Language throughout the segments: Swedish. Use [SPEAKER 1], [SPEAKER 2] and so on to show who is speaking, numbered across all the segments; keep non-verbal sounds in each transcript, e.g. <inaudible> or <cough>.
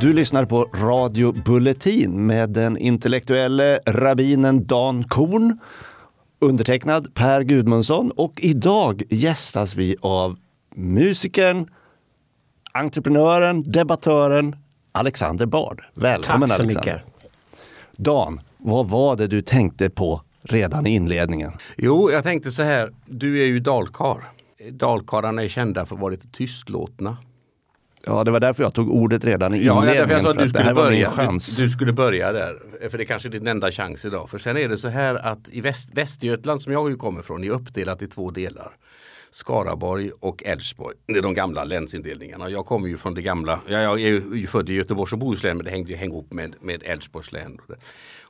[SPEAKER 1] Du lyssnar på Radio Bulletin med den intellektuelle rabbinen Dan Korn, undertecknad Per Gudmundsson och idag gästas vi av musikern, entreprenören, debattören Alexander Bard. Välkommen
[SPEAKER 2] Tack så
[SPEAKER 1] Alexander.
[SPEAKER 2] mycket.
[SPEAKER 1] Dan, vad var det du tänkte på redan i inledningen?
[SPEAKER 3] Jo, jag tänkte så här. Du är ju dalkar. Dalkarlarna är kända för att vara lite tystlåtna.
[SPEAKER 1] Ja, det var därför jag tog ordet redan i
[SPEAKER 3] Ja,
[SPEAKER 1] inledningen.
[SPEAKER 3] därför jag sa att du skulle, börja, du, du skulle börja där. För det är kanske är din enda chans idag. För sen är det så här att i Väst, Västergötland som jag ju kommer från är uppdelat i två delar. Skaraborg och Älvsborg. Det är de gamla länsindelningarna. Jag kommer ju från det gamla, ja, jag är ju född i Göteborgs och Bohuslän men det hängde ju häng ihop med, med Älvsborgs län.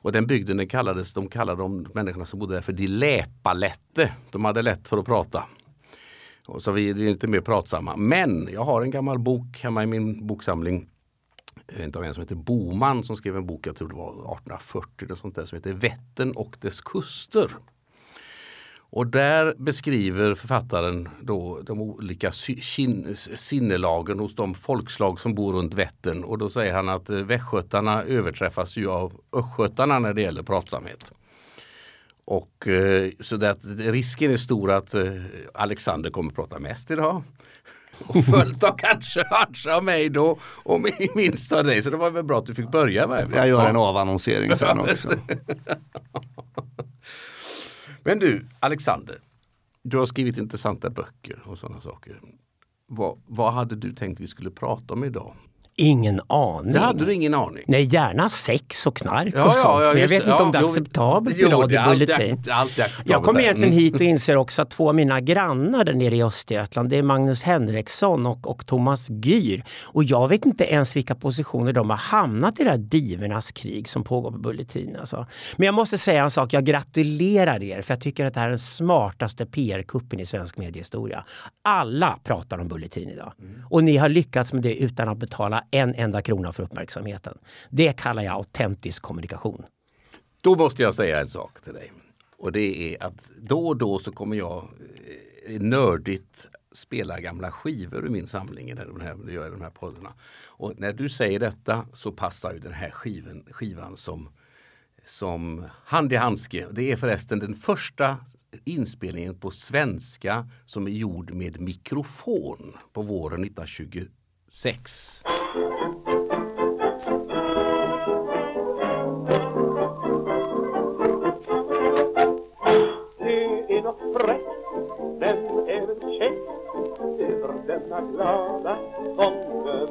[SPEAKER 3] Och, den bygden den kallades, de kallade de människorna som bodde där för de läpalätte. De hade lätt för att prata. Och så vi, vi är inte mer pratsamma. Men jag har en gammal bok hemma i min boksamling. En Inte av en som heter Boman som skrev en bok, jag tror det var 1840 eller sånt där, som heter Vättern och dess kuster. Och där beskriver författaren då de olika sinnelagen hos de folkslag som bor runt Vättern. Och då säger han att eh, västgötarna överträffas ju av östgötarna när det gäller pratsamhet. Och eh, så att risken är stor att eh, Alexander kommer att prata mest idag. <laughs> Och följt av kanske, kanske av mig då och mi- <laughs> minst av dig. Så det var väl bra att du fick börja. fall.
[SPEAKER 1] Jag gör en avannonsering sen också. <laughs>
[SPEAKER 3] Men du, Alexander. Du har skrivit intressanta böcker och sådana saker. Vad, vad hade du tänkt vi skulle prata om idag?
[SPEAKER 2] Ingen aning.
[SPEAKER 3] Det hade du ingen aning.
[SPEAKER 2] Nej, gärna sex och knark
[SPEAKER 3] Ja,
[SPEAKER 2] och
[SPEAKER 3] ja,
[SPEAKER 2] sånt.
[SPEAKER 3] ja,
[SPEAKER 2] men jag vet
[SPEAKER 3] det.
[SPEAKER 2] inte om
[SPEAKER 3] Ja,
[SPEAKER 2] det är acceptabelt i
[SPEAKER 3] Jo, det
[SPEAKER 2] Radio
[SPEAKER 3] är alltid,
[SPEAKER 2] Bulletin.
[SPEAKER 3] accept, alltid acceptabelt.
[SPEAKER 2] Jag kom egentligen
[SPEAKER 3] Mm.
[SPEAKER 2] hit och inser också att två av mina grannar där nere i Östergötland, det är Magnus Henriksson och, och Thomas Gyr. Och jag vet inte ens vilka positioner de har hamnat i det här divernas krig som pågår på Bulletin. Alltså. Men jag måste säga en sak, jag gratulerar er för jag tycker att det här är den smartaste PR-kuppen i svensk mediehistoria. Alla pratar om Bulletin idag. Och ni har lyckats med det utan att betala en enda krona för uppmärksamheten. Det kallar jag autentisk kommunikation.
[SPEAKER 3] Då måste jag säga en sak till dig. Och det är att då och då så kommer jag eh, nördigt spela gamla skivor ur min samling när den här, jag gör de här poddarna. Och när du säger detta så passar ju den här skivan, skivan som, som hand i handske. Det är förresten den första inspelningen på svenska som är gjord med mikrofon på våren Sex.
[SPEAKER 4] Det är nåt fräckt, men även käckt över denna glada sången.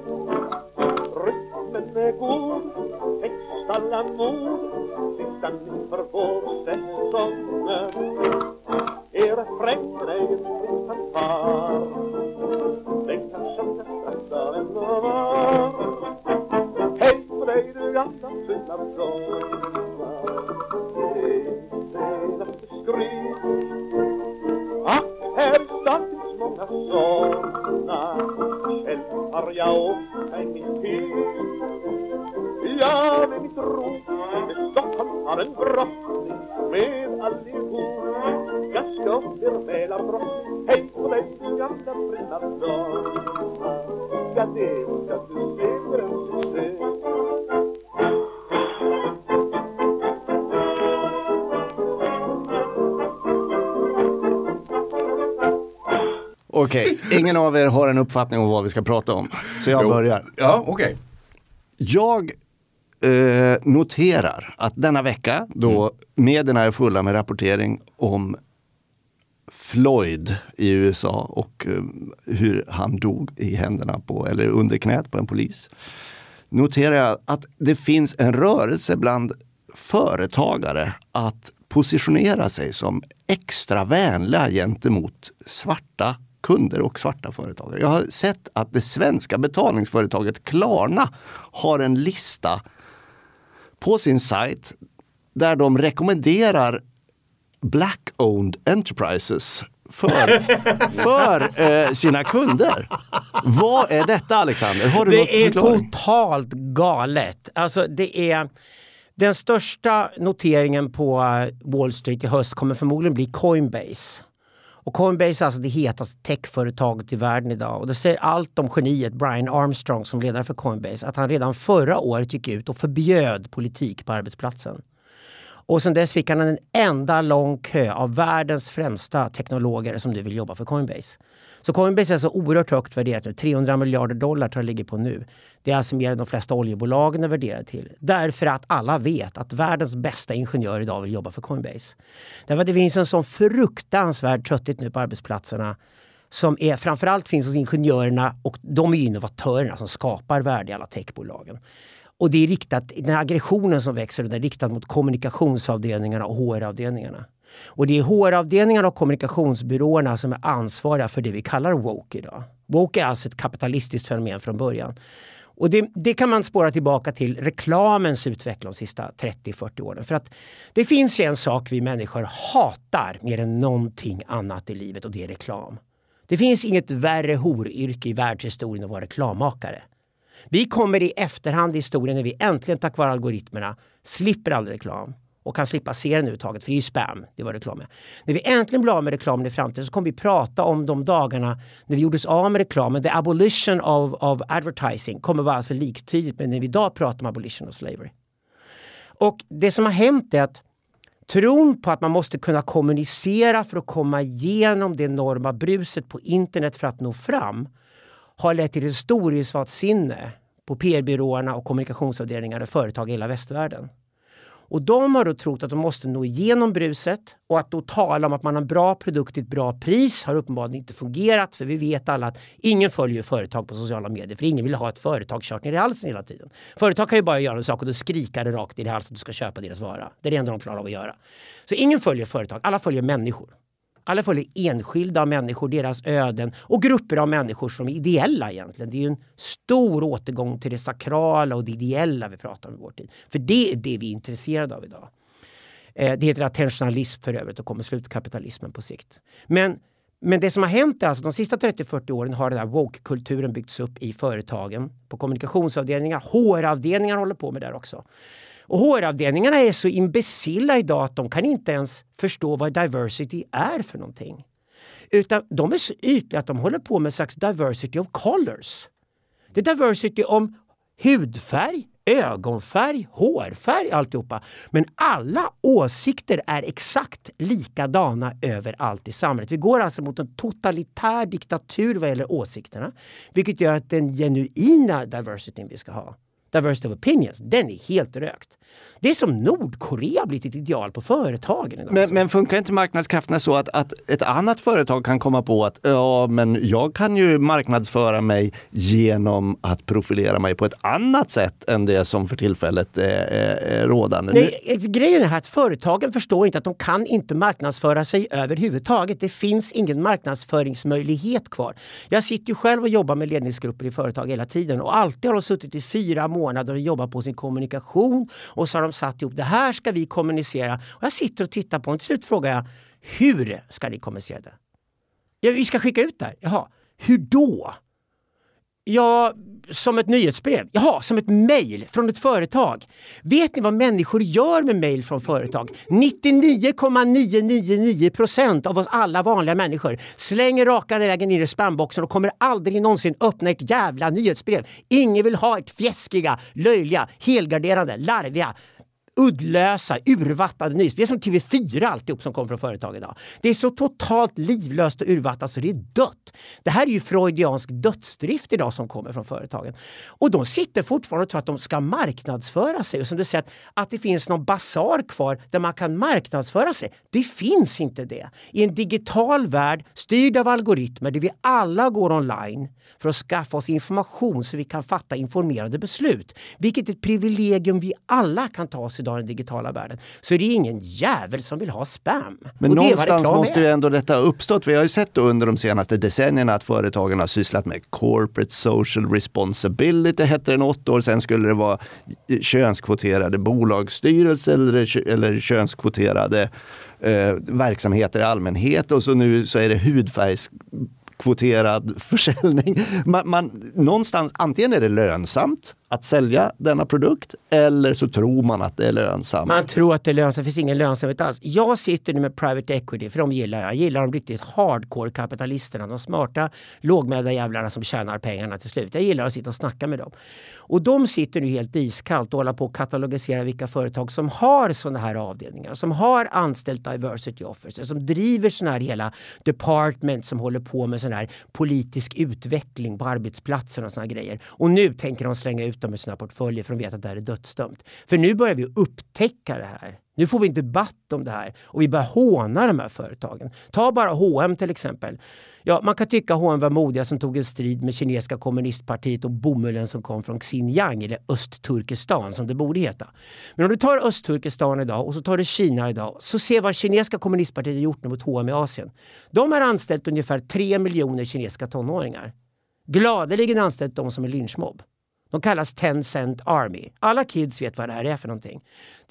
[SPEAKER 4] Rytmen är god, text alla mod, sista inför vårsäsongen. Är refrängen ej en fanfar, gamla fina blomma, det är inte
[SPEAKER 1] Okej, ingen av er har en uppfattning om vad vi ska prata om. Så jag börjar.
[SPEAKER 3] Ja, okej.
[SPEAKER 1] Jag eh, noterar att denna vecka då medierna är fulla med rapportering om Floyd i USA och eh, hur han dog i händerna på, eller under knät på en polis. Noterar jag att det finns en rörelse bland företagare att positionera sig som extra vänliga gentemot svarta kunder och svarta företagare. Jag har sett att det svenska betalningsföretaget Klarna har en lista på sin sajt där de rekommenderar Black-owned enterprises för, <laughs> för eh, sina kunder. Vad är detta Alexander? Har du
[SPEAKER 2] Det är totalt galet. Alltså det är Den största noteringen på eh, Wall Street i höst kommer förmodligen bli Coinbase. Och Coinbase är alltså det hetaste techföretaget i världen idag. Och det säger allt om geniet Brian Armstrong som ledare för Coinbase. Att han redan förra året gick ut och förbjöd politik på arbetsplatsen. Och sen dess fick han en enda lång kö av världens främsta teknologer som nu vill jobba för Coinbase. Så Coinbase är så oerhört högt värderat nu. 300 miljarder dollar tror jag ligger på nu. Det är alltså mer än de flesta oljebolagen är värderade till. Därför att alla vet att världens bästa ingenjörer idag vill jobba för Coinbase. Därför att det finns en sån fruktansvärd trötthet nu på arbetsplatserna som är framförallt finns hos ingenjörerna och de är innovatörerna som skapar värde i alla techbolagen. Och det är riktat, den här aggressionen som växer den är riktad mot kommunikationsavdelningarna och HR-avdelningarna. Och det är HR-avdelningarna och kommunikationsbyråerna som är ansvariga för det vi kallar woke idag. Woke är alltså ett kapitalistiskt fenomen från början. Och det, det, kan man spåra tillbaka till reklamens utveckling de sista 30-40 åren. För att det finns en sak vi människor hatar mer än någonting annat i livet och det är reklam. Det finns inget värre horyrke i världshistorien än att vara reklammakare. Vi kommer i efterhand i historien när vi äntligen tack vare algoritmerna slipper all reklam och kan slippa se den överhuvudtaget, för det är ju spam. Det var reklam med. När vi äntligen blir av med reklamen i framtiden så kommer vi prata om de dagarna när vi gjordes av med reklamen. The abolition of, of advertising kommer vara alltså liktydigt med när vi idag pratar om abolition of slavery. Och det som har hänt är att tron på att man måste kunna kommunicera för att komma igenom det enorma bruset på internet för att nå fram har lett till ett sinne på PR-byråerna och kommunikationsavdelningar och företag i hela västvärlden. Och de har då trott att de måste nå igenom bruset och att då tala om att man har en bra produkt till ett bra pris har uppenbarligen inte fungerat för vi vet alla att ingen följer företag på sociala medier för ingen vill ha ett företag kört ner i halsen hela tiden. Företag kan ju bara göra en sak och då skrika det rakt ner i halsen att du ska köpa deras vara. Det är det enda de klarar av att göra. Så ingen följer företag, alla följer människor. Alla följer enskilda människor, deras öden och grupper av människor som är ideella egentligen. Det är en stor återgång till det sakrala och det ideella vi pratar om i vår tid. För det är det vi är intresserade av idag. Eh, det heter attentionalism för övrigt och kommer slutkapitalismen på sikt. Men, men det som har hänt är alltså de sista 30-40 åren har den här woke-kulturen byggts upp i företagen. På kommunikationsavdelningar, HR-avdelningar håller på med det också. Och HR-avdelningarna är så imbecilla idag att de kan inte ens förstå vad diversity är för någonting. Utan de är så ytliga att de håller på med en slags diversity of colors. Det är diversity om hudfärg, ögonfärg, hårfärg, alltihopa. Men alla åsikter är exakt likadana överallt i samhället. Vi går alltså mot en totalitär diktatur vad gäller åsikterna. Vilket gör att den genuina diversityn vi ska ha diversity of opinions, den är helt rökt. Det är som Nordkorea blivit ett ideal på företagen.
[SPEAKER 1] Men, alltså. men, funkar inte marknadskrafterna så att, att ett annat företag kan komma på att ja, men jag kan ju marknadsföra mig genom att profilera mig på ett annat sätt än det som för tillfället är, är, är rådande?
[SPEAKER 2] Nej, grejen är att företagen förstår inte att de kan inte marknadsföra sig överhuvudtaget. Det finns ingen marknadsföringsmöjlighet kvar. Jag sitter ju själv och jobbar med ledningsgrupper i företag hela tiden och alltid har de suttit i fyra månader och jobbat på sin kommunikation och så har de satt ihop det här ska vi kommunicera. Och jag sitter och tittar på och till slut frågar jag hur ska ni kommunicera det? Ja, vi ska skicka ut det. här. Jaha, hur då? Ja, som ett nyhetsbrev. Jaha, som ett mejl från ett företag. Vet ni vad människor gör med mejl från företag? 99,999 procent av oss alla vanliga människor slänger raka vägen ner i spamboxen och kommer aldrig någonsin öppna ett jävla nyhetsbrev. Ingen vill ha ett fjäskiga, löjliga, helgarderade, larviga, uddlösa, urvattnade nyheter. Det är som TV4 alltihop som kommer från företag idag. Det är så totalt livlöst och urvattnat så det är dött. Det här är ju freudiansk dödsdrift idag som kommer från företagen. Och de sitter fortfarande och tror att de ska marknadsföra sig. Och som du säger, att det finns någon basar kvar där man kan marknadsföra sig. Det finns inte det. I en digital värld styrd av algoritmer där vi alla går online för att skaffa oss information så vi kan fatta informerade beslut. Vilket är ett privilegium vi alla kan ta oss idag i den digitala världen. Så det är ingen jävel som vill ha spam.
[SPEAKER 1] Men någonstans måste ju ändå detta ha uppstått. Vi har ju sett under de senaste decennierna att företagen har sysslat med corporate social responsibility hette det något år. Sen skulle det vara könskvoterade bolagsstyrelser eller, eller könskvoterade eh, verksamheter i allmänhet och så nu så är det hudfärgs kvoterad <laughs> försäljning. Man, man, någonstans, antingen är det lönsamt att sälja denna produkt eller så tror man att det är lönsamt.
[SPEAKER 2] Man tror att det är lönsamt, det finns ingen lönsamhet alls. Jag sitter nu med private equity, för de gillar jag. Jag gillar de riktigt hardcore kapitalisterna, de smarta lågmälda jävlarna som tjänar pengarna till slut. Jag gillar att sitta och snacka med dem. Och de sitter nu helt iskallt och håller på att katalogisera vilka företag som har sådana här avdelningar, som har anställt diversity officers, som driver sådana här hela department som håller på med sån här politisk utveckling på arbetsplatsen och sådana grejer. Och nu tänker de slänga ut dem i sina portföljer för de vet att det här är dödsdömt. För nu börjar vi upptäcka det här. Nu får vi en debatt om det här och vi börjar håna de här företagen. Ta bara H&M till exempel. Ja, man kan tycka H&M var modiga som tog en strid med kinesiska kommunistpartiet och bomullen som kom från Xinjiang eller Östturkestan som det borde heta. Men om du tar Östturkestan idag och så tar du Kina idag så se vad kinesiska kommunistpartiet har gjort mot H&M i Asien. De har anställt ungefär 3 miljoner kinesiska tonåringar. Gladeligen anställt de som är lynchmobb. De kallas 10 Cent Army. Alla kids vet vad det här är för någonting.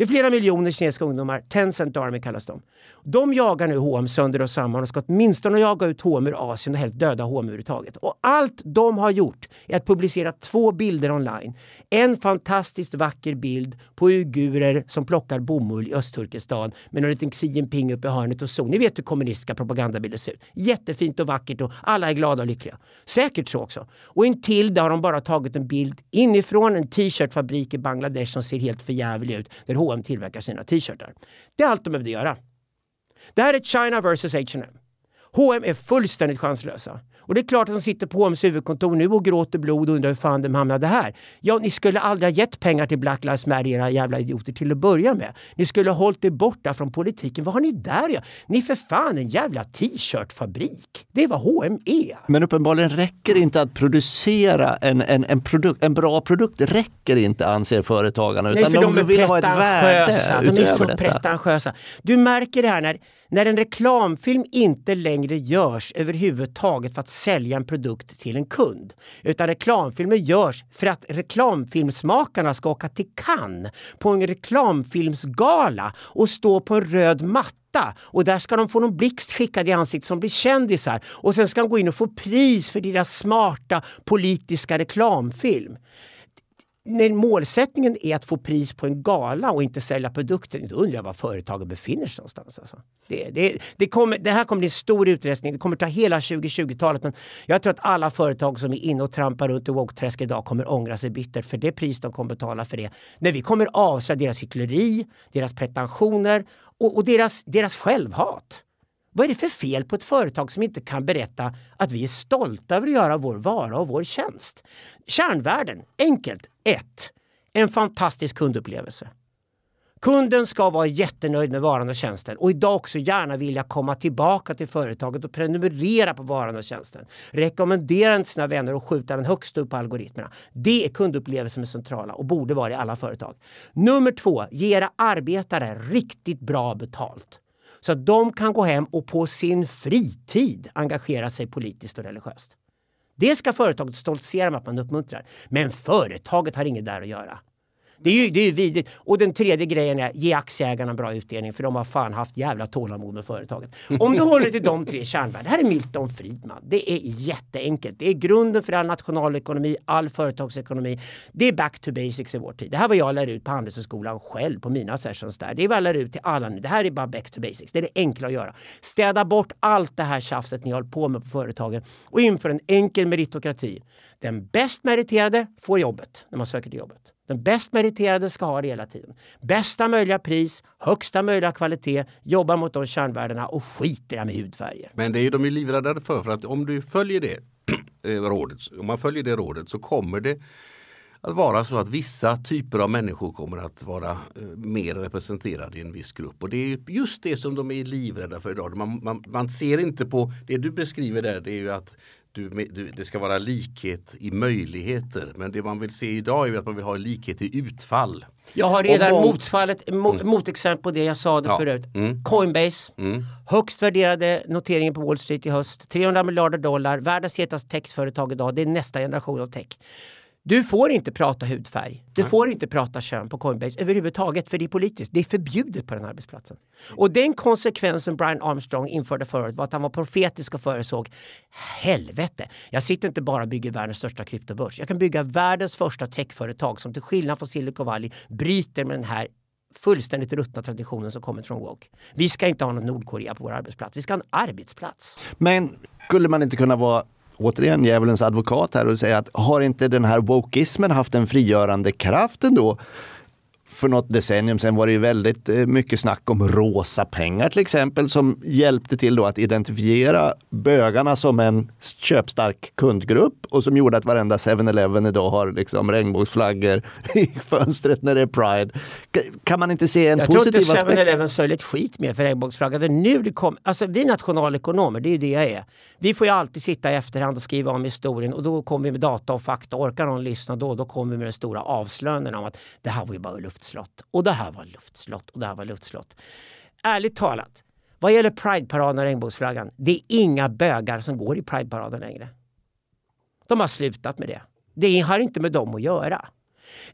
[SPEAKER 2] Det är flera miljoner kinesiska ungdomar. Tencent Army kallas de. De jagar nu H&M sönder och samman och ska åtminstone jaga ut H&M ur Asien och helt döda H&M överhuvudtaget. Och allt de har gjort är att publicera två bilder online. En fantastiskt vacker bild på uigurer som plockar bomull i Östturkestan med någon liten Xi Jinping uppe i hörnet och så. Ni vet hur kommunistiska propagandabilder ser ut. Jättefint och vackert och alla är glada och lyckliga. Säkert så också. Och intill det har de bara tagit en bild inifrån en t-shirtfabrik i Bangladesh som ser helt förjävlig ut där H&M tillverkar sina t-shirtar. Det är allt de behövde göra. Det här är China vs H&M. H&M är fullständigt chanslösa. Och det är klart att de sitter på H&M's huvudkontor nu och gråter blod och undrar hur fan de hamnade här. Ja, ni skulle aldrig ha gett pengar till Black Lives Matter, era jävla idioter, till att börja med. Ni skulle ha hållit er borta från politiken. Vad har ni där ja? Ni är för fan en jävla t-shirtfabrik. Det är vad H&M är.
[SPEAKER 1] Men uppenbarligen räcker det inte att producera en, en, en, produkt, en bra produkt. räcker inte anser företagarna.
[SPEAKER 2] Nej,
[SPEAKER 1] Utan
[SPEAKER 2] för de, är
[SPEAKER 1] vill ha ett värde.
[SPEAKER 2] De är så
[SPEAKER 1] detta.
[SPEAKER 2] pretentiösa. Du märker det här när, när en reklamfilm inte längre görs överhuvudtaget för att sälja en produkt till en kund. Utan reklamfilmer görs för att reklamfilmsmakarna ska åka till Cannes på en reklamfilmsgala och stå på en röd matta och där ska de få någon blixt skickad i ansiktet som blir kändisar och sen ska de gå in och få pris för deras smarta politiska reklamfilm när målsättningen är att få pris på en gala och inte sälja produkten, då undrar jag var företagen befinner sig någonstans. Alltså. Det, det, det, kommer, det här kommer bli en stor utrensning. Det kommer ta hela 2020-talet. Men jag tror att alla företag som är inne och trampar runt i woke-träsk idag kommer ångra sig bittert för det pris de kommer betala för det. När vi kommer avslöja deras hyckleri, deras pretensioner och, och deras, deras självhat. Vad är det för fel på ett företag som inte kan berätta att vi är stolta över att göra vår vara och vår tjänst? Kärnvärden, enkelt. 1. En fantastisk kundupplevelse. Kunden ska vara jättenöjd med varan och tjänsten och idag också gärna vilja komma tillbaka till företaget och prenumerera på varan och tjänsten. Rekommendera den till sina vänner och skjuta den högst upp på algoritmerna. Det är kundupplevelsen är centrala och borde vara i alla företag. Nummer två, ge era arbetare riktigt bra betalt. Så att de kan gå hem och på sin fritid engagera sig politiskt och religiöst. Det ska företaget stoltsera med att man uppmuntrar. Men företaget har inget där att göra. Det är ju, det är ju vidrigt. Och den tredje grejen är ge aktieägarna bra utdelning för de har fan haft jävla tålamod med företaget. Om du håller till de tre kärnvärdena. Det här är Milton Friedman. Det är jätteenkelt. Det är grunden för all nationalekonomi, all företagsekonomi. Det är back to basics i vår tid. Det här var jag lär ut på Handelshögskolan själv på mina sessions där. Det är vad jag lär ut till alla nu. Det här är bara back to basics. Det är det enkla att göra. Städa bort allt det här tjafset ni håller på med på företagen och inför en enkel meritokrati. Den bäst meriterade får jobbet när man söker till jobbet. Den bäst meriterade ska ha det hela tiden. Bästa möjliga pris, högsta möjliga kvalitet, jobba mot de kärnvärdena och skit i det med hudfärger.
[SPEAKER 3] Men det är ju de är livrädda för, för att om du följer det <clears throat> eh, rådet, om man följer det rådet så kommer det att vara så att vissa typer av människor kommer att vara eh, mer representerade i en viss grupp. Och det är just det som de är livrädda för idag. Man, man, man ser inte på, det du beskriver där, det är ju att du, du, det ska vara likhet i möjligheter. Men det man vill se idag är att man vill ha likhet i utfall.
[SPEAKER 2] Jag har redan
[SPEAKER 3] om-
[SPEAKER 2] motfallet, mo, motexempel på det jag sa det
[SPEAKER 3] Ja.
[SPEAKER 2] förut.
[SPEAKER 3] Mm.
[SPEAKER 2] Coinbase,
[SPEAKER 3] Mm.
[SPEAKER 2] högst värderade noteringen på Wall Street i höst. 300 miljarder dollar, världens hetaste techföretag idag. Det är nästa generation av tech. Du får inte prata hudfärg. Du får inte prata kön på Coinbase överhuvudtaget för det är politiskt. Det är förbjudet på den arbetsplatsen. Och den konsekvensen Brian Armstrong införde förut var att han var profetisk och förutsåg helvete. Jag sitter inte bara och bygger världens största kryptobörs. Jag kan bygga världens första techföretag som till skillnad från Silicon Valley bryter med den här fullständigt ruttna traditionen som kommer från woke. Vi ska inte ha något Nordkorea på vår arbetsplats. Vi ska ha en arbetsplats.
[SPEAKER 1] Men skulle man inte kunna vara återigen djävulens advokat här och säga att har inte den här wokeismen haft en frigörande kraft ändå? För något decennium sedan var det ju väldigt eh, mycket snack om rosa pengar till exempel som hjälpte till då att identifiera bögarna som en köpstark kundgrupp och som gjorde att varenda 7-Eleven idag har liksom regnbågsflaggor <laughs> i fönstret när det är Pride. Ka- Kan man inte se en
[SPEAKER 2] Jag tror
[SPEAKER 1] positiv
[SPEAKER 2] inte
[SPEAKER 1] aspekt?
[SPEAKER 2] 7-Eleven sörjer ett skit mer för regnbågsflaggan. Nu det kom, alltså vi nationalekonomer, det är ju det jag är. Vi får ju alltid sitta i efterhand och skriva om historien och då kommer vi med data och fakta. Orkar någon lyssna då, då kommer vi med den stora avslöjanden om att det här var ju bara luftslott. Och det här var luftslott och det här var luftslott. Ärligt talat, vad gäller Pride-paraden och regnbågsflaggan, det är inga bögar som går i Pride-paraden längre. De har slutat med det. Det har inte med dem att göra.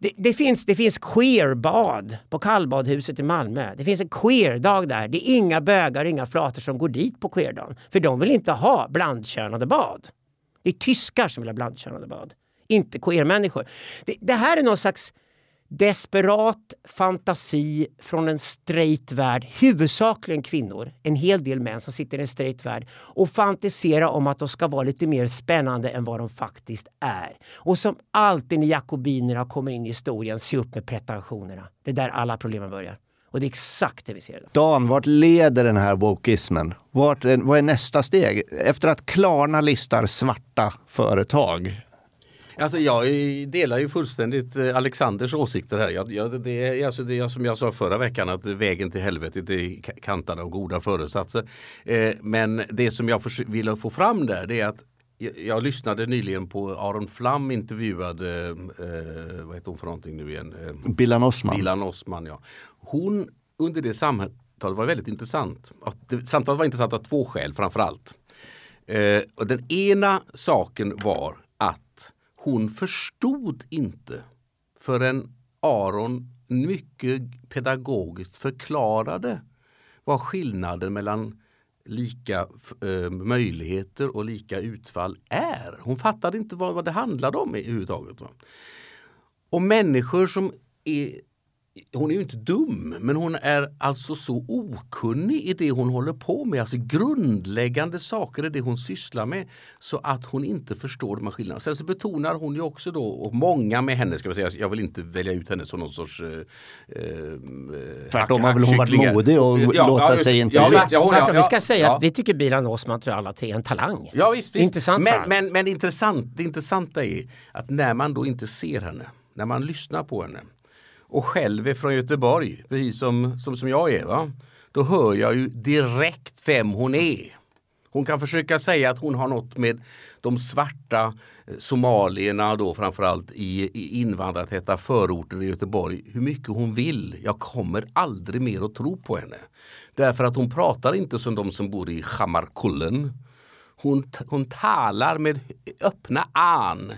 [SPEAKER 2] Det, det, finns, det finns queerbad på kallbadhuset i Malmö. Det finns en queerdag där. Det är inga bögar, inga flator som går dit på queerdagen. För de vill inte ha blandkönade bad. Det är tyskar som vill ha blandkönade bad. Inte queermänniskor. Det, det här är någon slags desperat fantasi från en straight värld, huvudsakligen kvinnor, en hel del män som sitter i en straight värld och fantisera om att de ska vara lite mer spännande än vad de faktiskt är. Och som alltid när jakobinerna kommer in i historien, se upp med pretensionerna. Det är där alla problemen börjar. Och det är exakt det vi ser idag.
[SPEAKER 1] Dan, vart leder den här wokeismen? Vart, vad är nästa steg? Efter att Klarna listar svarta företag.
[SPEAKER 3] Alltså jag eh, delar ju fullständigt eh, Alexanders åsikter här. Jag, jag, det är alltså det är som jag sa förra veckan att vägen till helvetet är ka- kantad av goda föresatser. Eh, men det som jag ville få fram där det är att jag, lyssnade nyligen på Aron Flam intervjuade, eh, vad heter hon för någonting nu igen? Eh,
[SPEAKER 1] Bilan Osman.
[SPEAKER 3] Bilan Osman, ja. Hon under det samtalet var väldigt intressant. Samtalet var intressant av två skäl framför allt. Eh, och den ena saken var hon förstod inte förrän Aron mycket pedagogiskt förklarade vad skillnaden mellan lika eh, möjligheter och lika utfall är. Hon fattade inte vad, vad det handlade om överhuvudtaget. Va? Och människor som är hon är ju inte dum, men hon är alltså så okunnig i det hon håller på med. Alltså grundläggande saker i det hon sysslar med. Så att hon inte förstår de här skillnaderna. Sen så betonar hon ju också då, och många med henne ska vi säga, jag vill inte välja ut henne som någon sorts... Eh, eh,
[SPEAKER 1] Tvärtom har väl hon varit modig och låta
[SPEAKER 3] just-
[SPEAKER 1] sig
[SPEAKER 3] ja,
[SPEAKER 1] intervjuas.
[SPEAKER 3] visst, ja, hon- ja,
[SPEAKER 2] Tvärtom, vi ska
[SPEAKER 3] ja,
[SPEAKER 2] säga
[SPEAKER 3] ja.
[SPEAKER 2] att vi tycker Bilan Osman tror alla tre är en talang.
[SPEAKER 3] Ja visst, visst.
[SPEAKER 2] Intressant
[SPEAKER 3] men, men, men intressant, det intressanta är att när man då inte ser henne, när man lyssnar på henne och själv är från Göteborg, precis som, som, som jag är, va? då hör jag ju direkt vem hon är. Hon kan försöka säga att hon har något med de svarta eh, somalierna då framförallt i, i invandrartäta förorter i Göteborg hur mycket hon vill. Jag kommer aldrig mer att tro på henne. Därför att hon pratar inte som de som bor i Hammarkullen. Hon, hon talar med öppna an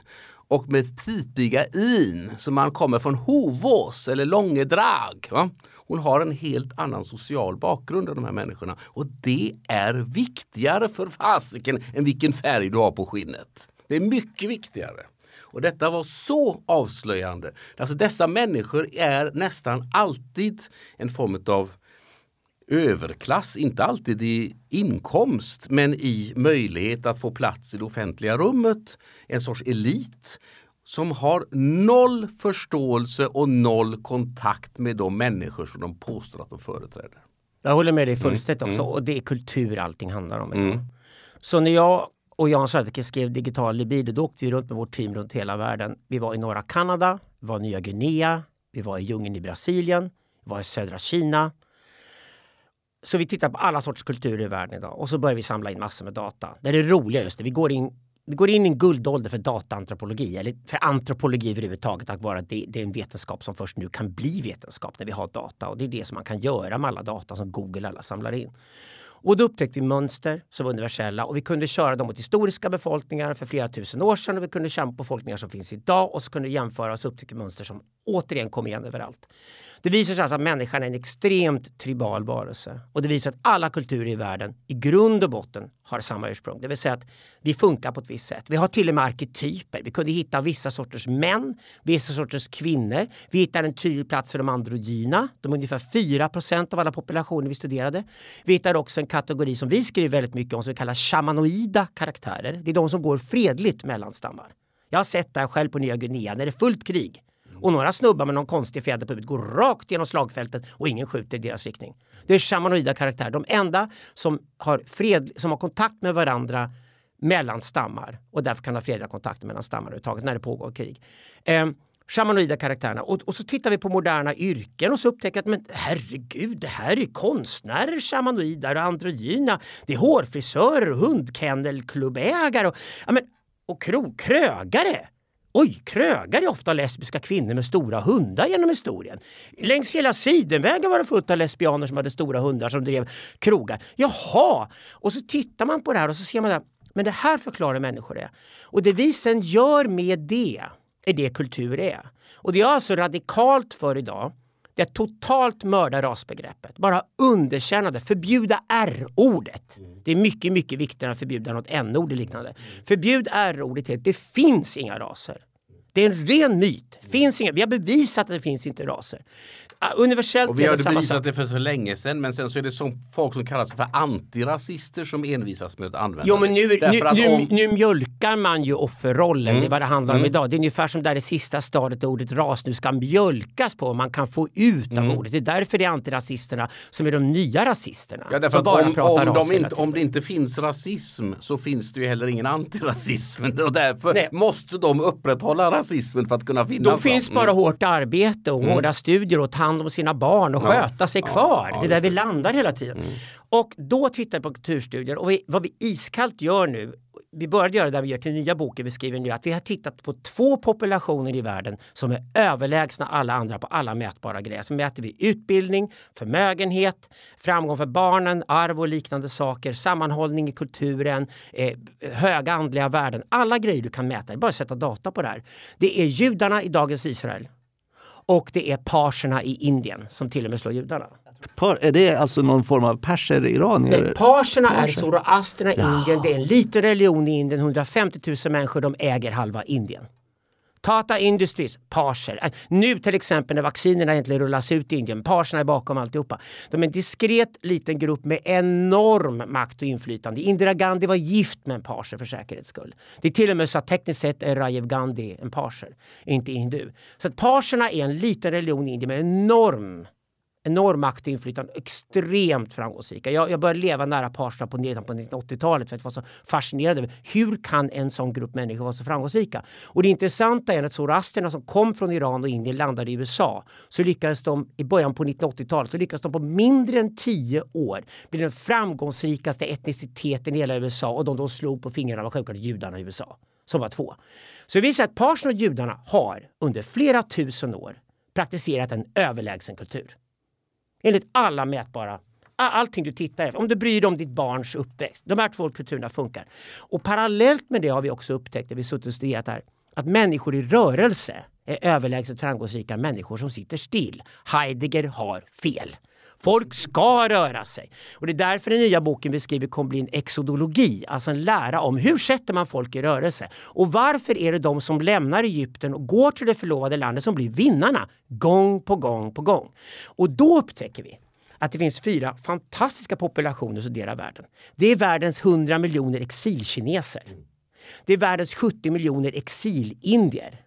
[SPEAKER 3] och med pipiga in som man kommer från Hovås eller Långedrag. Va? Hon har en helt annan social bakgrund än de här människorna och det är viktigare för fasiken än vilken färg du har på skinnet. Det är mycket viktigare. Och detta var så avslöjande. Alltså dessa människor är nästan alltid en form av överklass, inte alltid i inkomst men i möjlighet att få plats i det offentliga rummet. En sorts elit som har noll förståelse och noll kontakt med de människor som de påstår att de företräder.
[SPEAKER 2] Jag håller med dig fullständigt också och det är kultur allting handlar om. idag. Så när jag och Jan Söderqvist skrev Digital libido då åkte vi runt med vårt team runt hela världen. Vi var i norra Kanada, vi var i Nya Guinea, vi var i djungeln i Brasilien, vi var i södra Kina. Så vi tittar på alla sorts kulturer i världen idag och så börjar vi samla in massor med data. Det är det roliga just det, vi går in vi går in i en guldålder för dataantropologi, eller för antropologi överhuvudtaget, tack vare att det, det är en vetenskap som först nu kan bli vetenskap när vi har data. Och det är det som man kan göra med alla data som Google alla samlar in. Och då upptäckte vi mönster som var universella och vi kunde köra dem mot historiska befolkningar för flera tusen år sedan och vi kunde köra på befolkningar som finns idag och så kunde vi jämföra och så upptäckte vi mönster som återigen kom igen överallt. Det visar sig alltså att människan är en extremt tribal varelse och det visar att alla kulturer i världen i grund och botten har samma ursprung. Det vill säga att vi funkar på ett visst sätt. Vi har till och med arketyper. Vi kunde hitta vissa sorters män, vissa sorters kvinnor. Vi hittar en tydlig plats för de androgyna. De är ungefär 4% av alla populationer vi studerade. Vi hittar också en kategori som vi skriver väldigt mycket om som vi kallar shamanoida karaktärer. Det är de som går fredligt mellan stammar. Jag har sett det här själv på Nya Guinea när det är fullt krig. Och några snubbar med någon konstig fjäder på huvudet går rakt genom slagfältet och ingen skjuter i deras riktning. Det är shamanoida karaktärer. De enda som har, fred, som har kontakt med varandra mellan stammar och därför kan ha fredliga kontakter mellan stammar överhuvudtaget när det pågår krig. Eh, shamanoida karaktärerna. Och, och, så tittar vi på moderna yrken och så upptäcker att men herregud, det här är konstnärer, shamanoider och androgyna. Det är hårfrisörer, hundkennelklubbägare och, ja, men, och kro, krögare. Oj, krögar är ofta lesbiska kvinnor med stora hundar genom historien. Längs hela sidenvägen var det fullt av lesbianer som hade stora hundar som drev krogar. Jaha! Och så tittar man på det här och så ser man att men det här förklarar människor det. Och det vi sen gör med det är det kultur är. Och det är alltså radikalt för idag det är totalt mörda rasbegreppet. Bara underkänna det, förbjuda R-ordet. Det är mycket, mycket viktigare än att förbjuda något N-ord och liknande. Förbjud R-ordet helt. Det finns inga raser. Det är en ren myt. Finns inga, vi har bevisat att det finns inte raser. Uh, universellt
[SPEAKER 3] och vi har
[SPEAKER 2] samma
[SPEAKER 3] bevisat
[SPEAKER 2] sak.
[SPEAKER 3] det för så länge sedan men sen så är det som folk som kallar sig för antirasister som envisas med att använda
[SPEAKER 2] Jo men nu,
[SPEAKER 3] det.
[SPEAKER 2] nu, nu,
[SPEAKER 3] om-
[SPEAKER 2] nu mjölkar man ju offerrollen,
[SPEAKER 3] Mm.
[SPEAKER 2] det är vad det handlar om idag. Det är ungefär som där det sista stadiet ordet ras nu ska mjölkas på, man kan få ut av ordet. Det är därför det är antirasisterna som är de nya rasisterna.
[SPEAKER 3] Mm. Ja, därför
[SPEAKER 2] bara
[SPEAKER 3] om, om, de inte, om det inte finns rasism så finns det ju heller ingen antirasism. <laughs> Och därför
[SPEAKER 2] Nej.
[SPEAKER 3] måste de upprätthålla rasismen för att kunna finnas.
[SPEAKER 2] Då finns bara hårt arbete och hårda studier och ta hand om sina barn och
[SPEAKER 3] Mm. Ja.
[SPEAKER 2] sköta sig
[SPEAKER 3] Ja,
[SPEAKER 2] kvar.
[SPEAKER 3] ja,
[SPEAKER 2] det är där vi.
[SPEAKER 3] Mm.
[SPEAKER 2] landar hela tiden. Och då tittar vi på kulturstudier och vi, vad vi iskallt gör nu vi började göra det där vi gör till nya boken vi skriver nu, att vi har tittat på två populationer i världen som är överlägsna alla andra på alla mätbara grejer. Så mäter vi utbildning, förmögenhet, framgång för barnen, arv och liknande saker, sammanhållning i kulturen, eh, höga andliga värden. Alla grejer du kan mäta, det är bara att sätta data på det här. Det är judarna i dagens Israel och det är parserna i Indien som till och med slår judarna.
[SPEAKER 1] Par, är det alltså någon form av perser, iranier?
[SPEAKER 2] Nej, parserna är
[SPEAKER 1] Parser.
[SPEAKER 2] zoroasterna i Indien. Det är en liten religion i Indien. 150 000 människor. De äger halva Indien. Tata Industries, parser. Äh, Nu till exempel när vaccinerna egentligen rullas ut i Indien, parserna är bakom alltihopa. De är en diskret liten grupp med enorm makt och inflytande. Indira Gandhi var gift med en parser för säkerhets skull. Det är till och med så att tekniskt sett är Rajiv Gandhi en parser, inte hindu. Så att parserna är en liten religion i Indien med enorm enorm makt och inflytande, extremt framgångsrika. Jag, jag började leva nära parserna på, på 1980-talet för att jag var så fascinerad över hur kan en sån grupp människor vara så framgångsrika? Och det intressanta är att zoroasterna som kom från Iran och Indien landade i USA så lyckades de i början på 1980-talet så lyckades de på mindre än tio år bli den framgångsrikaste etniciteten i hela USA och de de slog på fingrarna var självklart judarna i USA som var två. Så det visar att parserna och judarna har under flera tusen år praktiserat en överlägsen kultur. Enligt alla mätbara Allting du tittar efter, om du bryr dig om ditt barns uppväxt. De här två kulturerna funkar. Och parallellt med det har vi också upptäckt, när vi suttit och studerat här, att människor i rörelse är överlägset framgångsrika människor som sitter still. Heidegger har fel. Folk ska röra sig. Och det är därför den nya boken vi skriver kommer bli en exodologi, alltså en lära om hur sätter man folk i rörelse? Och varför är det de som lämnar Egypten och går till det förlovade landet som blir vinnarna gång på gång på gång? Och då upptäcker vi att det finns fyra fantastiska populationer som delar världen. Det är världens 100 miljoner exilkineser. Det är världens 70 miljoner exilindier.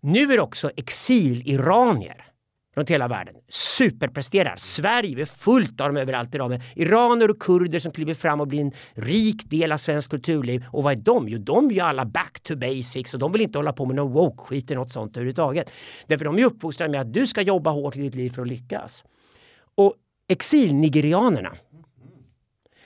[SPEAKER 2] Nu är det också exiliranier runt hela världen. Superpresterar. Sverige är fullt av dem överallt idag. Med iraner och kurder som kliver fram och blir en rik del av svensk kulturliv. Och vad är de? Jo, de är ju alla back to basics och de vill inte hålla på med någon woke-skit eller något sånt överhuvudtaget. Därför de är uppfostrade med att du ska jobba hårt i ditt liv för att lyckas. Och exilnigerianerna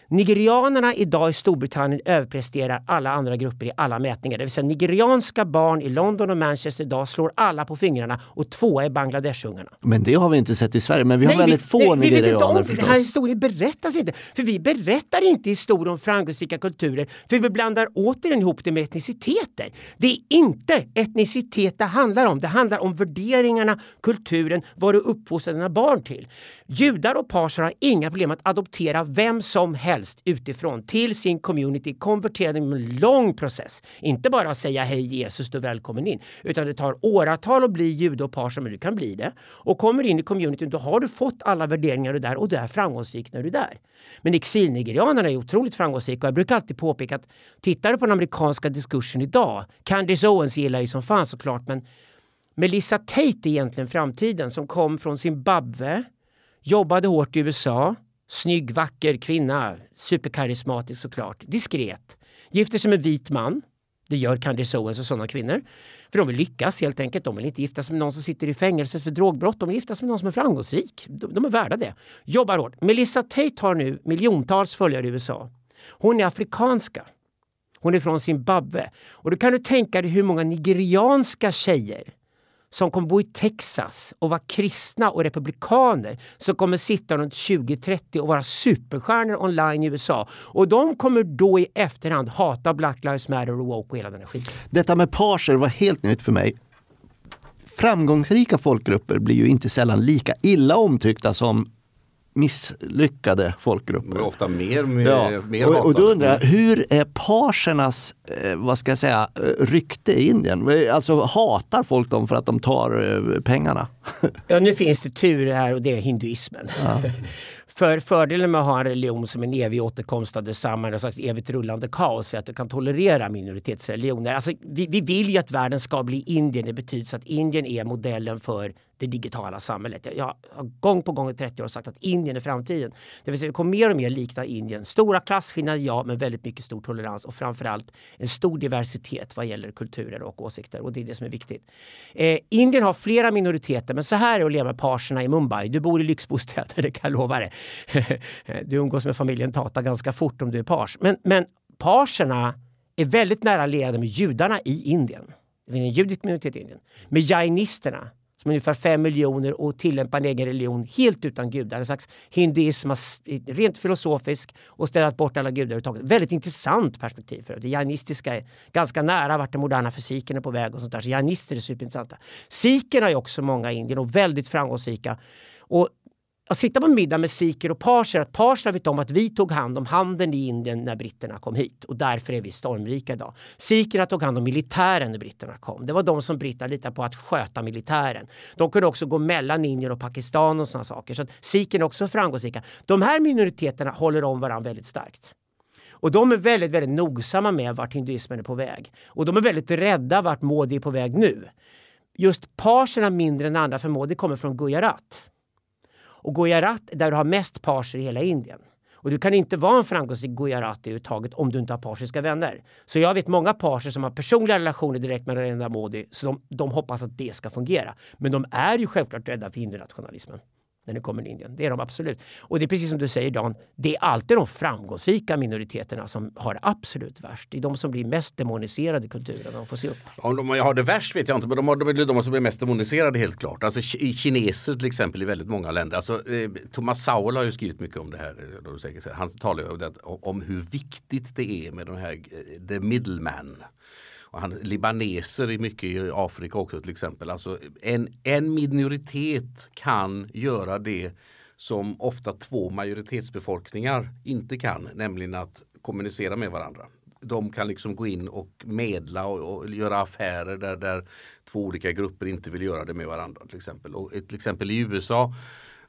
[SPEAKER 2] Nigerianerna idag i Storbritannien överpresterar alla andra grupper i alla mätningar. Det vill säga nigerianska barn i London och Manchester idag slår alla på fingrarna och tvåa är Bangladeshungarna.
[SPEAKER 1] Men det har vi inte sett i Sverige, men vi har väldigt
[SPEAKER 2] vi,
[SPEAKER 1] få
[SPEAKER 2] nej, vi vet inte
[SPEAKER 1] nigerianer
[SPEAKER 2] om det. Den här
[SPEAKER 1] förstås.
[SPEAKER 2] historien berättas inte. För vi berättar inte historier om framgångsrika kulturer för vi blandar återigen ihop det med etniciteter. Det är inte etnicitet det handlar om. Det handlar om värderingarna, kulturen, vad du uppfostrar dina barn till. Judar och perser har inga problem att adoptera vem som helst utifrån till sin community, konvertera med i en lång process. Inte bara säga hej Jesus, du är välkommen in. Utan det tar åratal att bli jude och par men du kan bli det. Och kommer in i communityn, då har du fått alla värderingar du där och du är framgångsrik när du är där. Men exilnigerianerna är otroligt framgångsrika och jag brukar alltid påpeka att tittar du på den amerikanska diskursen idag, Candice Owens gillar ju som fan såklart, men Melissa Tate är egentligen framtiden som kom från Zimbabwe, jobbade hårt i USA, snygg, vacker kvinna, superkarismatisk såklart, diskret, gifter sig med en vit man. Det gör Candice Owens och sådana kvinnor. För de vill lyckas helt enkelt. De vill inte gifta sig med någon som sitter i fängelse för drogbrott. De vill gifta sig med någon som är framgångsrik. De, de är värda det. Jobbar hårt. Melissa Tate har nu miljontals följare i USA. Hon är afrikanska. Hon är från Zimbabwe. Och då kan du tänka dig hur många nigerianska tjejer som kommer bo i Texas och vara kristna och republikaner som kommer sitta runt 2030 och vara superstjärnor online i USA. Och de kommer då i efterhand hata Black Lives Matter och woke och hela den här skiten.
[SPEAKER 1] Detta med parser var helt nytt för mig. Framgångsrika folkgrupper blir ju inte sällan lika illa omtyckta som misslyckade folkgrupper.
[SPEAKER 3] ofta mer, mer,
[SPEAKER 1] Ja.
[SPEAKER 3] mer
[SPEAKER 1] Och, och då undrar jag, hur är parsernas, eh, vad ska jag säga, eh, rykte i Indien? Alltså hatar folk dem för att de tar eh, pengarna? <laughs>
[SPEAKER 2] Ja, nu finns det tur här och det är hinduismen. <laughs> För fördelen med att ha en religion som en evig återkomst av detsamma, en slags evigt rullande kaos, är att du kan tolerera minoritetsreligioner. Alltså, vi, vi vill ju att världen ska bli Indien. Det betyder så att Indien är modellen för det digitala samhället. Jag, jag har gång på gång i 30 år sagt att Indien är framtiden. Det vill säga, vi kommer mer och mer likna Indien. Stora klasskillnader, ja, men väldigt mycket stor tolerans och framförallt en stor diversitet vad gäller kulturer och åsikter. Och det är det som är viktigt. Eh, Indien har flera minoriteter, men så här är det att leva med parserna i Mumbai. Du bor i lyxbostäder, <laughs> det kan jag lova dig. <laughs> du umgås med familjen Tata ganska fort om du är pars. Men, men parserna är väldigt nära lierade med judarna i Indien. Det finns en judisk minoritet i Indien. Med jainisterna som är ungefär fem miljoner och tillämpar en egen religion helt utan gudar. En slags hinduism, eh, rent filosofisk och ställt bort alla gudar överhuvudtaget. Väldigt intressant perspektiv. för Det jainistiska är ganska nära vart den moderna fysiken är på väg och sånt där. Så jainister är superintressanta. Sikherna är också många i Indien och väldigt framgångsrika. Och att sitta på en middag med sikher och parser, att parser vet om att vi tog hand om handeln i Indien när britterna kom hit och därför är vi stormrika idag. Sikherna tog hand om militären när britterna kom. Det var de som britterna litade på att sköta militären. De kunde också gå mellan Indien och Pakistan och sådana saker. Så att sikherna är också framgångsrika. De här minoriteterna håller om varandra väldigt starkt. Och de är väldigt, väldigt nogsamma med vart hinduismen är på väg. Och de är väldigt rädda vart Modi är på väg nu. Just parserna mindre än andra för Modi kommer från Gujarat. Och Gujarat är där du har mest parser i hela Indien. Och du kan inte vara en framgångsrik Gujarati överhuvudtaget om du inte har persiska vänner. Så jag vet många parser som har personliga relationer direkt med Narendra Modi, så de, de hoppas att det ska fungera. Men de är ju självklart rädda för hindunationalismen när det kommer till Indien. Det är de absolut. Och det är precis som du säger Dan, det är alltid de framgångsrika minoriteterna som har det absolut värst. Det är de som blir mest demoniserade i kulturen. De får se upp.
[SPEAKER 3] Om de har det värst vet jag inte, men de, har, de är de som blir mest demoniserade helt klart. Alltså kineser till exempel i väldigt många länder. Alltså, eh, Thomas Sowell har ju skrivit mycket om det här. Eh, då säkert. Han talar ju om, det, om hur viktigt det är med de här eh, the middleman. Och han, libaneser i mycket i Afrika också till exempel. Alltså en, en minoritet kan göra det som ofta två majoritetsbefolkningar inte kan, nämligen att kommunicera med varandra. De kan liksom gå in och medla och, och göra affärer där, där två olika grupper inte vill göra det med varandra. Till exempel, och, eh, till exempel i USA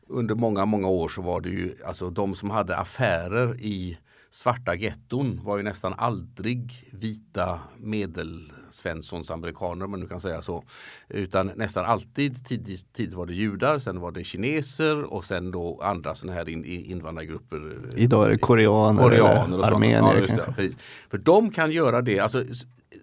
[SPEAKER 3] under många, många år så var det ju alltså de som hade affärer i svarta getton var ju nästan aldrig vita Svenssons amerikaner om man nu kan säga så. Utan nästan alltid tidigt, tidigt var det judar, sen var det kineser och sen då andra sådana här in, invandrargrupper.
[SPEAKER 1] Idag är det koreaner, koreaner och armenier. Ja,
[SPEAKER 3] För de kan göra det. Alltså,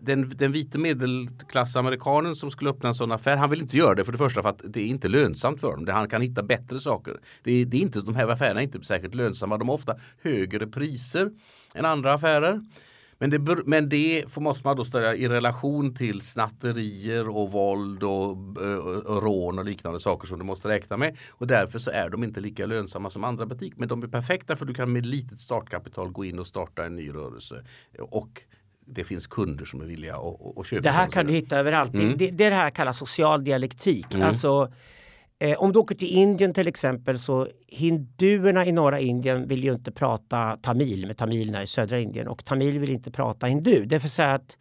[SPEAKER 3] den, den vita medelklassamerikanen som skulle öppna en sån affär, han vill inte göra det för det första för att det är inte lönsamt för dem. Han kan hitta bättre saker. Det är, det är inte, de här affärerna är inte särskilt lönsamma. De har ofta högre priser än andra affärer. Men det, men det måste man då ställa i relation till snatterier och våld och, och, och rån och liknande saker som du måste räkna med. Och därför så är de inte lika lönsamma som andra butiker. Men de är perfekta för du kan med litet startkapital gå in och starta en ny rörelse. Och det finns kunder som är villiga att, att köpa.
[SPEAKER 2] Det här kan du hitta överallt. Mm. Det, det, är det här kallas social dialektik. Mm. Alltså, eh, om du åker till Indien till exempel så hinduerna i norra Indien vill ju inte prata tamil med tamilerna i södra Indien och tamil vill inte prata hindu. Det vill säga att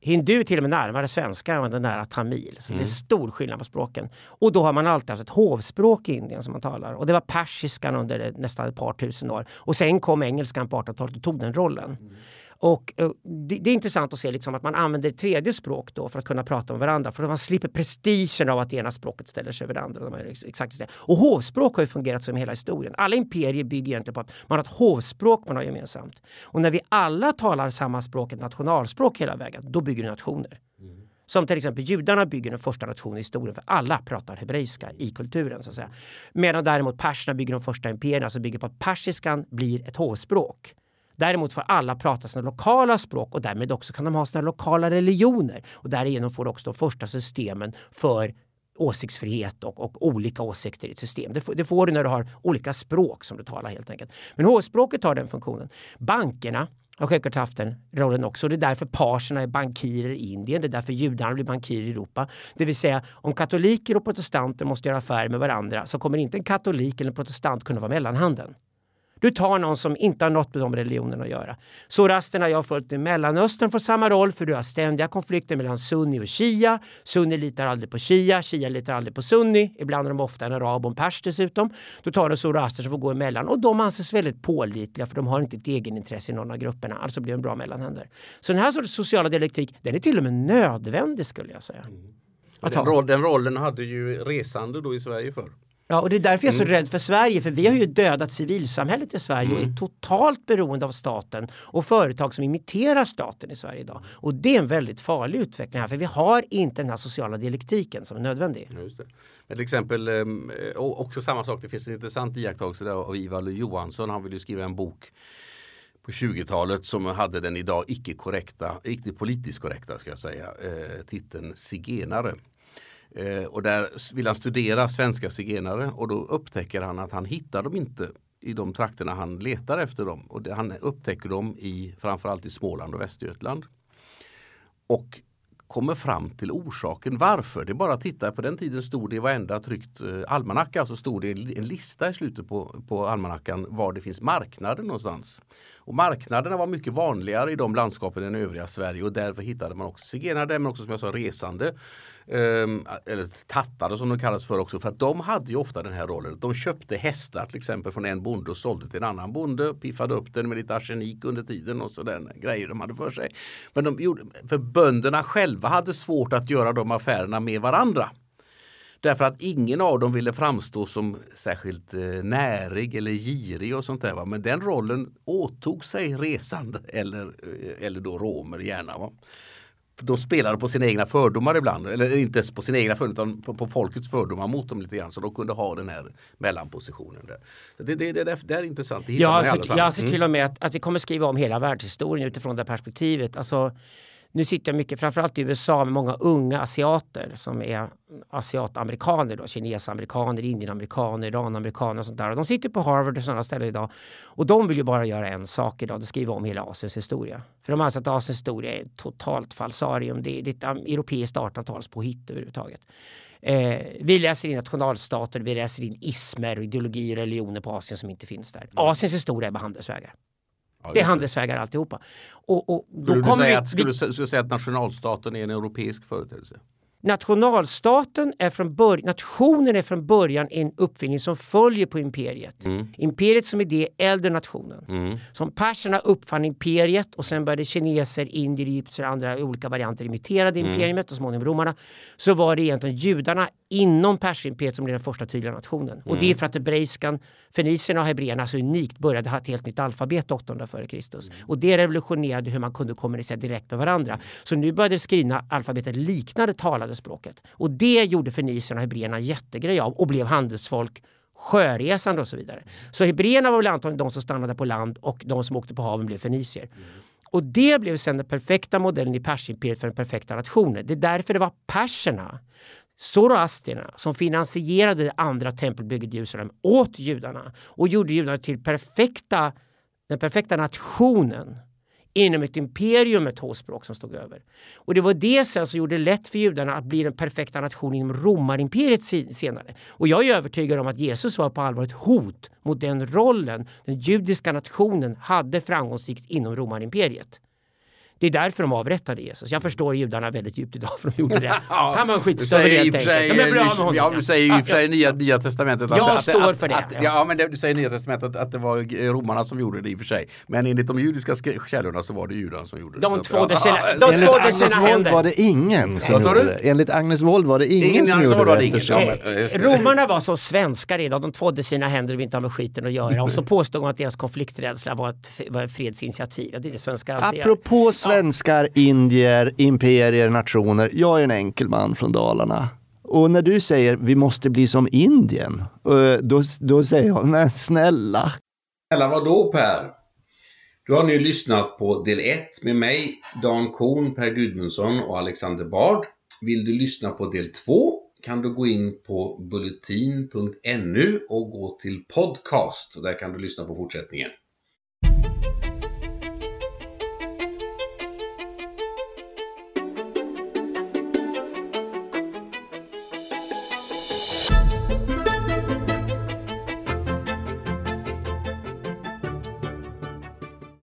[SPEAKER 2] hindu är till och med närmare svenska än den nära tamil. Så mm. det är mm. stor skillnad på språken. Och då har man alltid haft ett hovspråk i Indien som man talar. Och det var persiskan under nästan ett par tusen år. Och sen kom engelskan på 1800-talet och tog den rollen. Mm. Och uh, det, det, är intressant att se liksom att man använder ett tredje språk då för att kunna prata med varandra. För man slipper prestigen av att det ena språket ställer sig över det andra. De exakt det. Och hovspråk har ju fungerat som hela historien. Alla imperier bygger egentligen på att man har ett hovspråk man har gemensamt. Och när vi alla talar samma språk, ett nationalspråk hela vägen, då bygger du nationer. Mm. Som till exempel judarna bygger den första nationen i historien för alla pratar hebreiska i kulturen. så att säga. Medan däremot perserna bygger de första imperierna som bygger på att persiskan blir ett hovspråk. Däremot får alla prata sina lokala språk och därmed också kan de ha sina lokala religioner. Och därigenom får också de första systemen för åsiktsfrihet och, och, olika åsikter i ett system. Det, det, får du när du har olika språk som du talar helt enkelt. Men H-språket har den funktionen. Bankerna har självklart haft den rollen också. Det är därför parserna är bankirer i Indien. Det är därför judarna blir bankirer i Europa. Det vill säga om katoliker och protestanter måste göra affärer med varandra så kommer inte en katolik eller en protestant kunna vara mellanhanden. Du tar någon som inte har något med de religionerna att göra. Zoroasterna jag har följt i Mellanöstern får samma roll för du har ständiga konflikter mellan sunni och shia. Sunni litar aldrig på shia, shia litar aldrig på sunni. Ibland är de ofta en arab och en pers dessutom. Då tar du zoroaster som får gå emellan och de anses väldigt pålitliga för de har inte ett egenintresse i någon av grupperna. Alltså blir de bra mellanhänder. Så den här sortens sociala dialektik, den är till och med nödvändig skulle jag säga. Mm.
[SPEAKER 3] Den, roll, den rollen hade ju resande då i Sverige för.
[SPEAKER 2] Ja, och det är därför jag är så mm. rädd för Sverige, för vi har ju dödat civilsamhället i Sverige mm. och är mm. totalt beroende av staten och företag som imiterar staten i Sverige idag. Och det är en väldigt farlig utveckling här, för vi har inte den här sociala dialektiken som är nödvändig.
[SPEAKER 3] Just det. Men till exempel, ehm, också samma sak, det finns en intressant iakttagelse av Ivar Johansson, han vill ju skriva en bok på 20-talet som hade den idag icke korrekta, icke politiskt korrekta ska jag säga, eh, titeln Zigenare. Eh, och där vill han studera svenska zigenare och då upptäcker han att han hittar dem inte i de trakterna han letar efter dem. Och det, han upptäcker dem i framförallt i Småland och Västergötland. Och kommer fram till orsaken varför. Det är bara att titta, på den tiden stod det i varenda tryckt eh, almanacka så stod det en lista i slutet på, på almanackan var det finns marknader någonstans. Och marknaderna var mycket vanligare i de landskapen än övriga Sverige och därför hittade man också zigenare men också som jag sa resande. Ehm, eller tattare som de kallas för också för att de hade ju ofta den här rollen. De köpte hästar till exempel från en bonde och sålde till en annan bonde. Piffade upp den med lite arsenik under tiden och sådana grejer de hade för sig. Men de gjorde, för bönderna själva hade svårt att göra de affärerna med varandra. Därför att ingen av dem ville framstå som särskilt eh, närig eller girig och sånt där. Va? Men den rollen åtog sig resande eller, eh, eller då romer gärna. Va? de spelade på sina egna fördomar ibland. Eller inte på sina egna fördomar utan på, på, folkets fördomar mot dem lite grann. Så de kunde ha den här mellanpositionen. Där. Det, det, det, det, det är intressant.
[SPEAKER 2] jag ser, jag ser till och med att, att vi kommer skriva om hela världshistorien utifrån det perspektivet. Alltså, nu sitter jag mycket, framförallt i USA, med många unga asiater som är asiatamerikaner, då, kinesamerikaner, indienamerikaner, iranamerikaner och sånt där. Och de sitter på Harvard och sådana ställen idag. Och de vill ju bara göra en sak idag, det skriva om hela Asiens historia. För de anser att Asiens historia är totalt falsarium. Det är, det är ett europeiskt 1800-talspåhitt överhuvudtaget. Eh, vi läser in nationalstater, vi läser in ismer, ideologier och religioner på Asien som inte finns där. Asiens historia är bara handelsvägar. Det är handelsvägar alltihopa. Och, och
[SPEAKER 3] då skulle, du säga vi, att, skulle, vi, skulle säga att nationalstaten är en europeisk företeelse?
[SPEAKER 2] Nationalstaten är från början, nationen är från början en uppfinning som följer på imperiet.
[SPEAKER 3] Mm.
[SPEAKER 2] Imperiet som idé äldre nationen. Som perserna uppfann imperiet och sen började kineser, indier, egyptier och andra olika varianter imiterade
[SPEAKER 3] Mm.
[SPEAKER 2] imperiet och småningom romarna. Så var det egentligen judarna inom persimperiet som blev den första tydliga nationen. Och
[SPEAKER 3] Mm.
[SPEAKER 2] det är för att hebreiskan, fenicierna och hebreerna så unikt började ha ett helt nytt alfabet 800 före Kristus.
[SPEAKER 3] Mm.
[SPEAKER 2] Och det revolutionerade hur man kunde kommunicera direkt med varandra. Så nu började skrivna alfabetet likna det talade språket. Och det gjorde fenicierna och hebreerna jättegrej av och blev handelsfolk sjöresande och så vidare. Så hebreerna var väl antagligen de som stannade på land och de som åkte på haven blev fenicier. Och det blev sen den perfekta modellen i persimperiet för den perfekta nationen. Det är därför det var perserna, zoroastrierna, som finansierade det andra tempelbygget i Jerusalem åt judarna och gjorde judarna till perfekta, den perfekta nationen inom ett imperium med två språk som stod över. Och det var det sen som gjorde det lätt för judarna att bli den perfekta nationen inom romarimperiet senare. Och jag är övertygad om att Jesus var på allvar ett hot mot den rollen den judiska nationen hade framgångsrikt inom romarimperiet. Det är därför de avrättade Jesus. Jag förstår judarna väldigt djupt idag för de gjorde det. <laughs> Han var en skitstövel
[SPEAKER 3] i
[SPEAKER 2] helt enkelt.
[SPEAKER 3] ja, du säger ju i och för sig
[SPEAKER 2] Ja,
[SPEAKER 3] nya, nya testamentet. att-
[SPEAKER 2] Jag
[SPEAKER 3] att,
[SPEAKER 2] står
[SPEAKER 3] att,
[SPEAKER 2] för det,
[SPEAKER 3] Att,
[SPEAKER 2] ja.
[SPEAKER 3] ja, men det, du säger i nya testamentet att, att det var romarna som gjorde det i och för sig. Men enligt de judiska sk- källorna så var det judarna som gjorde det.
[SPEAKER 2] De tvådde
[SPEAKER 3] ja,
[SPEAKER 2] sina- de
[SPEAKER 1] Enligt
[SPEAKER 2] tvådde
[SPEAKER 1] Agnes Wold
[SPEAKER 2] händer.
[SPEAKER 1] var det ingen som gjorde det. Enligt Agnes Wold var det ingen,
[SPEAKER 3] Ingen
[SPEAKER 1] som gjorde det. eftersom-.
[SPEAKER 2] Romarna var som svenskar idag. De tvådde sina händer och ville inte ha med skiten att göra. Och så påstod de att deras konflikträdsla var ett, fredsinitiativ. Det är det svenska.
[SPEAKER 1] Apropå svenskar, indier, imperier, nationer. Jag är en enkel man från Dalarna. Och när du säger vi måste bli som Indien, eh, då, då säger jag, men snälla.
[SPEAKER 5] Snälla vadå Per? Du har nu lyssnat på del 1 med mig, Dan Korn, Per Gudmundsson och Alexander Bard. Vill du lyssna på del 2 kan du gå in på bulletin.nu och gå till podcast. Där kan du lyssna på fortsättningen.